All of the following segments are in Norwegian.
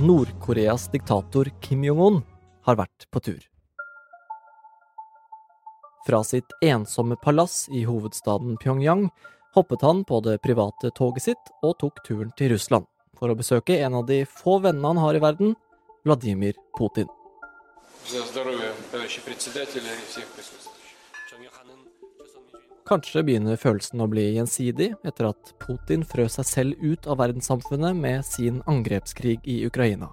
Nord-Koreas diktator Kim Jong-un har vært på tur. Fra sitt ensomme palass i hovedstaden Pyongyang hoppet han på det private toget sitt og tok turen til Russland for å besøke en av de få vennene han har i verden, Vladimir Putin. Kanskje begynner følelsen å bli gjensidig etter at Putin frøs seg selv ut av verdenssamfunnet med sin angrepskrig i Ukraina.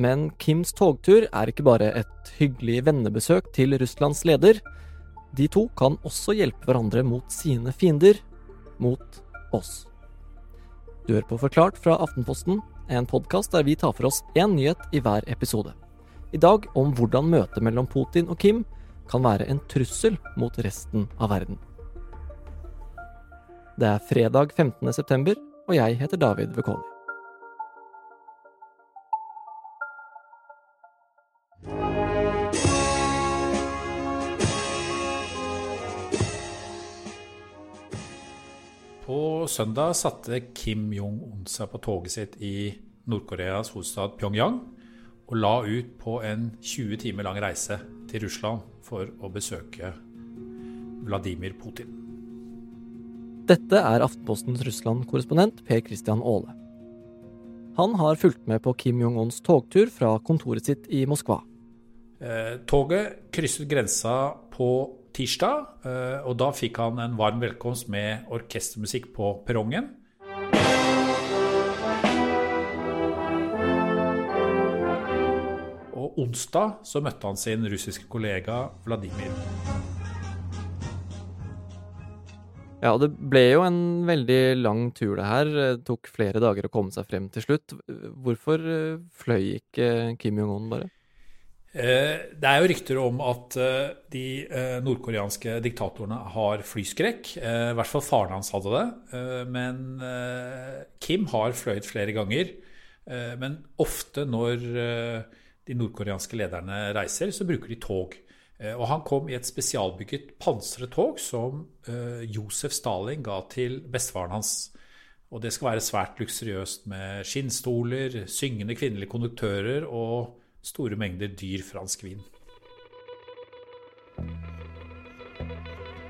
Men Kims togtur er ikke bare et hyggelig vennebesøk til Russlands leder. De to kan også hjelpe hverandre mot sine fiender, mot oss. Du hører på Forklart fra Aftenposten, en podkast der vi tar for oss én nyhet i hver episode. I dag om hvordan møtet mellom Putin og Kim kan være en trussel mot resten av verden. Det er fredag 15. september, og jeg heter David Vekoni. På søndag satte Kim Jong-un seg på toget sitt i Nord-Koreas hovedstad Pyongyang og la ut på en 20 timer lang reise til Russland for å besøke Vladimir Putin. Dette er Aftenpostens Russland-korrespondent Per Christian Aale. Han har fulgt med på Kim Jong-uns togtur fra kontoret sitt i Moskva. Eh, toget krysset grensa på tirsdag, eh, og da fikk han en varm velkomst med orkestermusikk på perrongen. Onsdag så møtte han sin russiske kollega Vladimir. Ja, det ble jo en veldig lang tur, det her. Det tok flere dager å komme seg frem til slutt. Hvorfor eh, fløy ikke Kim Jong-un bare? Eh, det er jo rykter om at eh, de nordkoreanske diktatorene har flyskrekk. I hvert fall faren hans hadde det. Men Kim har fløyet flere ganger. Men ofte når de nordkoreanske lederne reiser, så bruker de tog. Eh, og han kom i et spesialbygget pansret tog som uh, Josef Stalin ga til bestefaren hans. Og det skal være svært luksuriøst med skinnstoler, syngende kvinnelige konduktører og store mengder dyr fransk vin.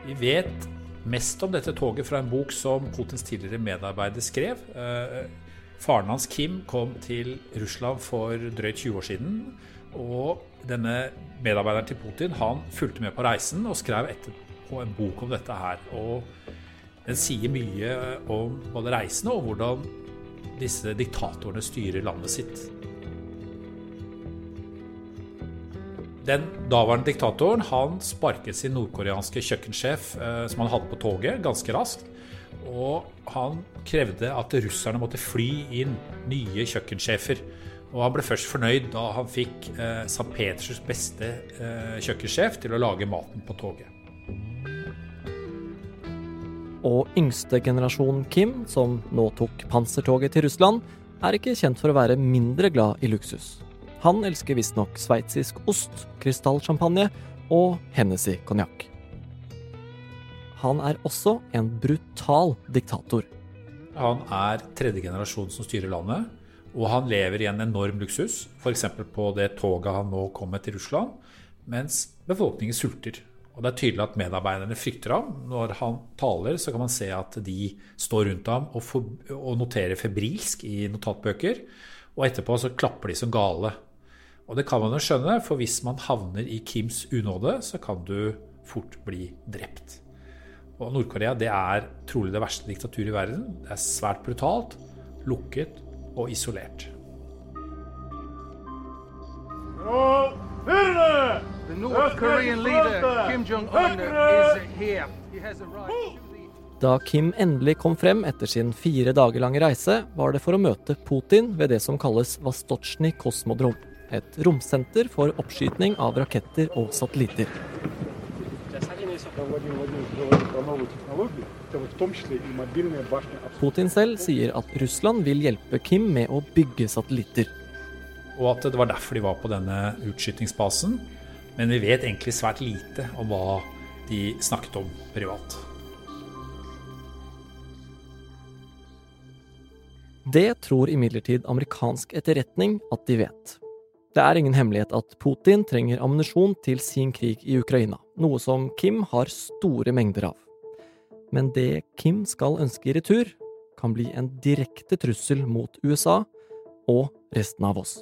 Vi vet mest om dette toget fra en bok som Putins tidligere medarbeider skrev. Faren hans Kim kom til Russland for drøyt 20 år siden. Og denne medarbeideren til Putin han fulgte med på reisen og skrev etterpå en bok om dette her. Og den sier mye om både reisene og hvordan disse diktatorene styrer landet sitt. Den daværende diktatoren han sparket sin nordkoreanske kjøkkensjef eh, som han hadde på toget, ganske raskt. Og han krevde at russerne måtte fly inn nye kjøkkensjefer. Og han ble først fornøyd da han fikk eh, St. Peters beste eh, kjøkkensjef til å lage maten på toget. Og yngste generasjon Kim, som nå tok pansertoget til Russland, er ikke kjent for å være mindre glad i luksus. Han elsker visstnok sveitsisk ost, krystallsjampanje og Hennessy konjakk. Han er også en brutal diktator. Han er tredje generasjon som styrer landet. Og han lever i en enorm luksus, f.eks. på det toget han nå kommer til Russland, mens befolkningen sulter. Og det er tydelig at medarbeiderne frykter ham. Når han taler, så kan man se at de står rundt ham og, for, og noterer febrilsk i notatbøker. Og etterpå så klapper de som gale. Og det kan man jo skjønne, for hvis man havner i Kims unåde, så kan du fort bli drept. Og Nord-Korea det er trolig det verste diktaturet i verden. Det er svært brutalt, lukket og isolert. Da Kim endelig kom frem etter sin fire dager lange reise, var det for å møte Putin ved det som kalles Vastotsjnij kosmodrom, et romsenter for oppskyting av raketter og satellitter. Putin selv sier at Russland vil hjelpe Kim med å bygge satellitter. Og at det var derfor de var på denne utskytingsbasen. Men vi vet egentlig svært lite om hva de snakket om privat. Det tror imidlertid amerikansk etterretning at de vet. Det er ingen hemmelighet at Putin trenger ammunisjon til sin krig i Ukraina, noe som Kim har store mengder av. Men det Kim skal ønske i retur, kan bli en direkte trussel mot USA og resten av oss.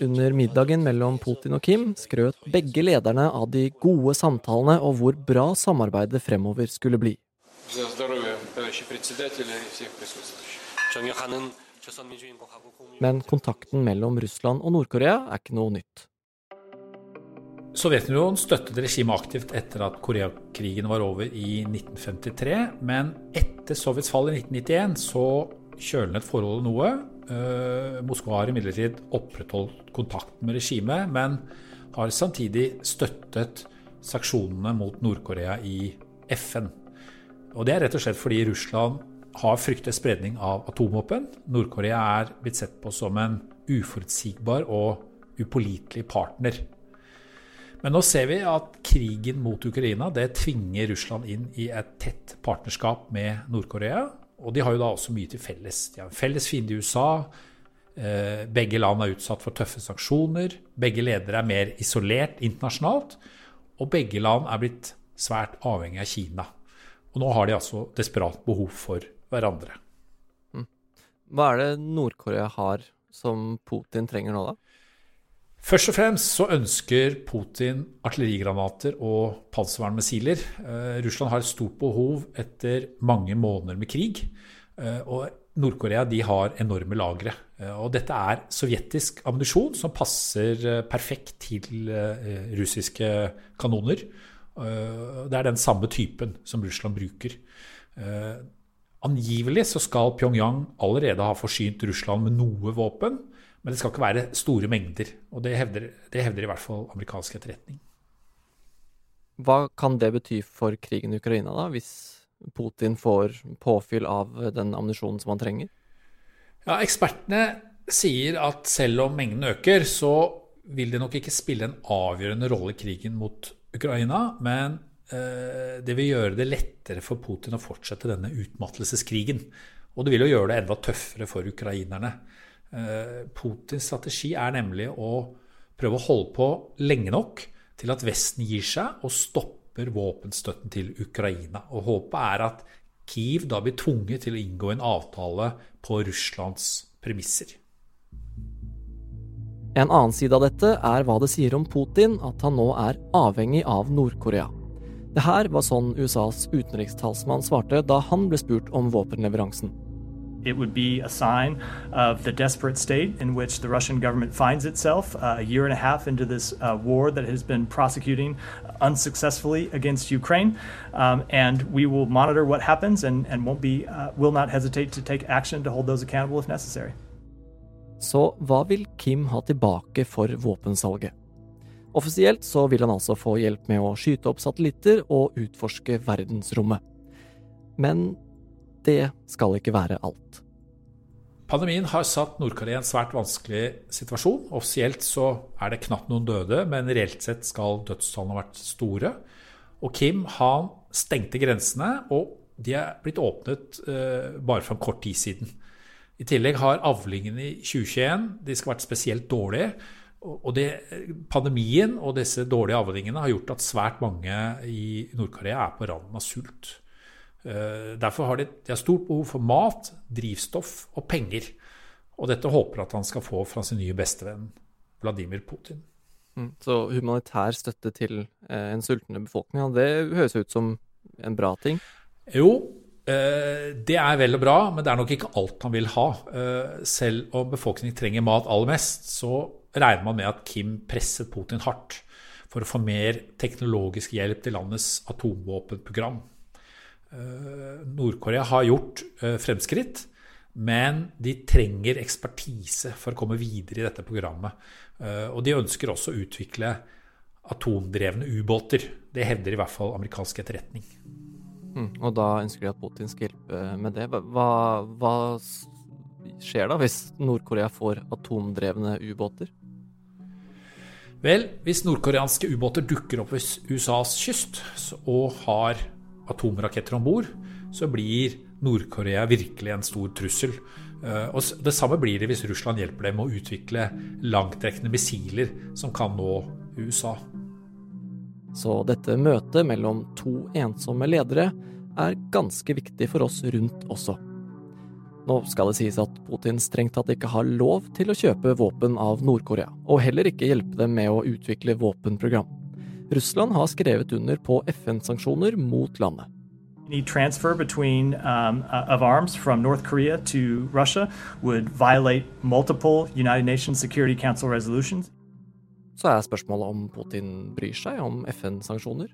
Under middagen mellom Putin og Kim skrøt begge lederne av de gode samtalene og hvor bra samarbeidet fremover skulle bli. Men kontakten mellom Russland og Nord-Korea er ikke noe nytt. Sovjetunionen støttet regimet aktivt etter at Koreakrigen var over i 1953. Men etter Sovjets fall i 1991 så kjølnet forholdet noe. Eh, Moskva har imidlertid opprettholdt kontakten med regimet, men har samtidig støttet sanksjonene mot Nord-Korea i FN. Og Det er rett og slett fordi Russland har fryktet spredning av atomvåpen. Nord-Korea er blitt sett på som en uforutsigbar og upålitelig partner. Men nå ser vi at krigen mot Ukraina det tvinger Russland inn i et tett partnerskap med Nord-Korea. Og de har jo da også mye til felles. De har en felles fiende i USA. Eh, begge land er utsatt for tøffe sanksjoner. Begge ledere er mer isolert internasjonalt. Og begge land er blitt svært avhengig av Kina. Og nå har de altså desperat behov for hverandre. Mm. Hva er det Nord-Korea har som Putin trenger nå, da? Først og fremst så ønsker Putin artillerigranater og panservernmissiler. Eh, Russland har et stort behov etter mange måneder med krig. Eh, og Nord-Korea har enorme lagre. Eh, og dette er sovjetisk ammunisjon som passer perfekt til russiske kanoner. Det er den samme typen som Russland bruker. Angivelig så skal Pyongyang allerede ha forsynt Russland med noe våpen. Men det skal ikke være store mengder. Og det hevder, det hevder i hvert fall amerikansk etterretning. Hva kan det bety for krigen i Ukraina, da, hvis Putin får påfyll av den ammunisjonen som han trenger? Ja, Ekspertene sier at selv om mengden øker, så vil det nok ikke spille en avgjørende rolle i krigen mot Ukraina. Men eh, det vil gjøre det lettere for Putin å fortsette denne utmattelseskrigen. Og det vil jo gjøre det enda tøffere for ukrainerne. Eh, Putins strategi er nemlig å prøve å holde på lenge nok til at Vesten gir seg og stopper våpenstøtten til Ukraina. Og håpet er at Kiev da blir tvunget til å inngå en avtale på Russlands premisser. En annen side av dette er hva det sier om Putin at han nå er avhengig av Nord-Korea. Det her var sånn USAs utenrikstalsmann svarte da han ble spurt om våpenleveransen. It would be a sign of the desperate state in which the Russian government finds itself uh, a year and a half into this uh, war that has been prosecuting unsuccessfully against Ukraine. Um, and we will monitor what happens and, and won't be, uh, will not hesitate to take action to hold those accountable if necessary. Så hva vil Kim ha tilbake for våpensalget? Offisielt så vil han altså få hjelp med å skyte opp satellitter og utforske verdensrommet. Men det skal ikke være alt. Pandemien har satt Nord-Korea i en svært vanskelig situasjon. Offisielt så er det knapt noen døde, men reelt sett skal dødstallene ha vært store. Og Kim han stengte grensene, og de er blitt åpnet uh, bare for en kort tid siden. I tillegg har avlingene i 2021 de skal vært spesielt dårlige. Og det, pandemien og disse dårlige avlingene har gjort at svært mange i Nord-Korea er på randen av sult. Eh, derfor har de, de har stort behov for mat, drivstoff og penger. Og dette håper at han skal få fra sin nye bestevenn Vladimir Putin. Mm, så humanitær støtte til eh, en sultende befolkning, det høres ut som en bra ting? Jo, eh, det er vel og bra, men det er nok ikke alt han vil ha. Selv om befolkningen trenger mat aller mest, så regner man med at Kim presset Putin hardt for å få mer teknologisk hjelp til landets atomvåpenprogram. Eh, Nord-Korea har gjort eh, fremskritt, men de trenger ekspertise for å komme videre i dette programmet. Eh, og de ønsker også å utvikle atomdrevne ubåter. Det hevder i hvert fall amerikansk etterretning. Mm, og da ønsker de at Putin skal hjelpe med det. Hva, hva, skjer da hvis Nord-Korea får atomdrevne ubåter? Vel, hvis nordkoreanske ubåter dukker opp ved USAs kyst og har atomraketter om bord, så blir Nord-Korea virkelig en stor trussel. Eh, og Det samme blir det hvis Russland hjelper dem å utvikle langtrekkende missiler som kan nå USA. Så dette møtet mellom to ensomme ledere er ganske viktig for oss rundt også. Nå skal det sies at Putin strengt tatt ikke har lov til å kjøpe våpen av Nord-Korea, og heller ikke hjelpe dem med å utvikle våpenprogram. Russland har skrevet under på FN-sanksjoner mot landet. Any transfer between um, uh, of arms from North Korea to Russia would violate multiple United Nations Security Council resolutions. Så er spørsmålet om Putin bryr seg om FN-sanksjoner?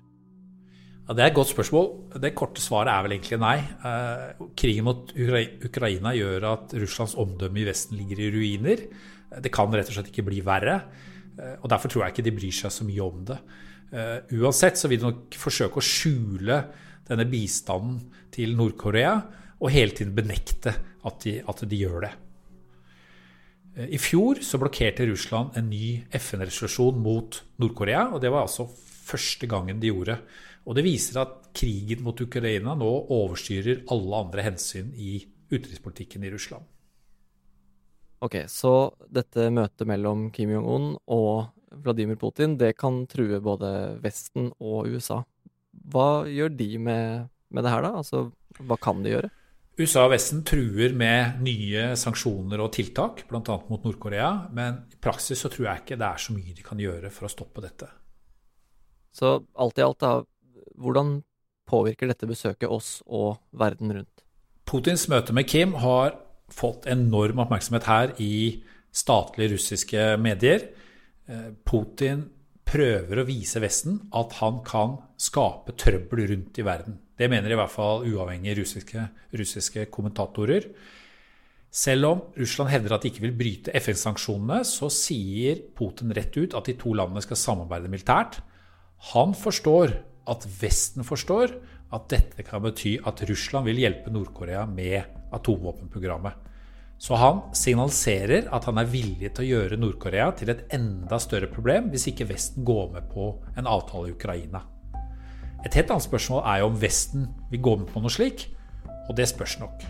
Ja, Det er et godt spørsmål. Det korte svaret er vel egentlig nei. Eh, krigen mot Ukraina gjør at Russlands omdømme i Vesten ligger i ruiner. Det kan rett og slett ikke bli verre. Eh, og Derfor tror jeg ikke de bryr seg så mye om det. Eh, uansett så vil de nok forsøke å skjule denne bistanden til Nord-Korea og hele tiden benekte at de, at de gjør det. I fjor så blokkerte Russland en ny FN-resolusjon mot Nord-Korea. og Det var altså første gangen de gjorde. Og det viser at krigen mot Ukraina nå overstyrer alle andre hensyn i utenrikspolitikken i Russland. Ok, så dette møtet mellom Kim Jong-un og Vladimir Putin, det kan true både Vesten og USA. Hva gjør de med, med det her, da? Altså, hva kan de gjøre? USA og Vesten truer med nye sanksjoner og tiltak, bl.a. mot Nord-Korea. Men i praksis så tror jeg ikke det er så mye de kan gjøre for å stoppe dette. Så alt i alt, da, hvordan påvirker dette besøket oss og verden rundt? Putins møte med Kim har fått enorm oppmerksomhet her i statlige russiske medier. Eh, Putin prøver å vise Vesten at han kan skape trøbbel rundt i verden. Det mener i hvert fall uavhengige russiske, russiske kommentatorer. Selv om Russland hevder at de ikke vil bryte FN-sanksjonene, så sier Putin rett ut at de to landene skal samarbeide militært. Han forstår at Vesten forstår at dette kan bety at Russland vil hjelpe Nord-Korea med atomvåpenprogrammet. Så han signaliserer at han er villig til å gjøre Nord-Korea til et enda større problem hvis ikke Vesten går med på en avtale i Ukraina. Et helt annet spørsmål er jo om Vesten vil gå med på noe slik, og det spørs nok.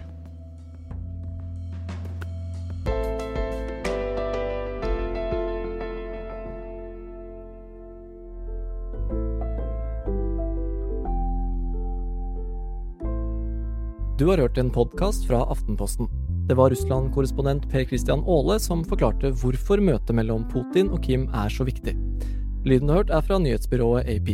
Du har hørt en podkast fra Aftenposten. Det var Russland-korrespondent Per Christian Aale som forklarte hvorfor møtet mellom Putin og Kim er så viktig. Lyden du har hørt er fra nyhetsbyrået AP.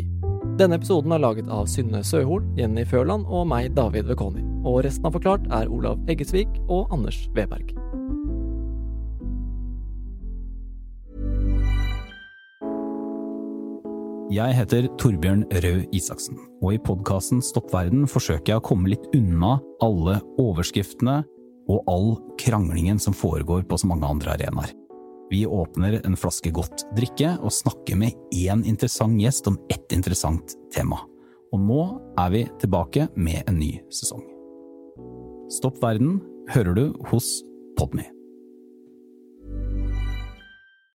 Denne episoden er laget av Synne Søhol, Jenny Førland og meg, David Vekoni. Og resten av Forklart er Olav Eggesvik og Anders Weberg. Jeg heter Torbjørn Røe Isaksen, og i podkasten Stopp verden forsøker jeg å komme litt unna alle overskriftene og all kranglingen som foregår på så mange andre arenaer. Vi åpner en flaske godt drikke og snakker med én interessant gjest om ett interessant tema. Og nå er vi tilbake med en ny sesong. Stopp verden hører du hos Podme.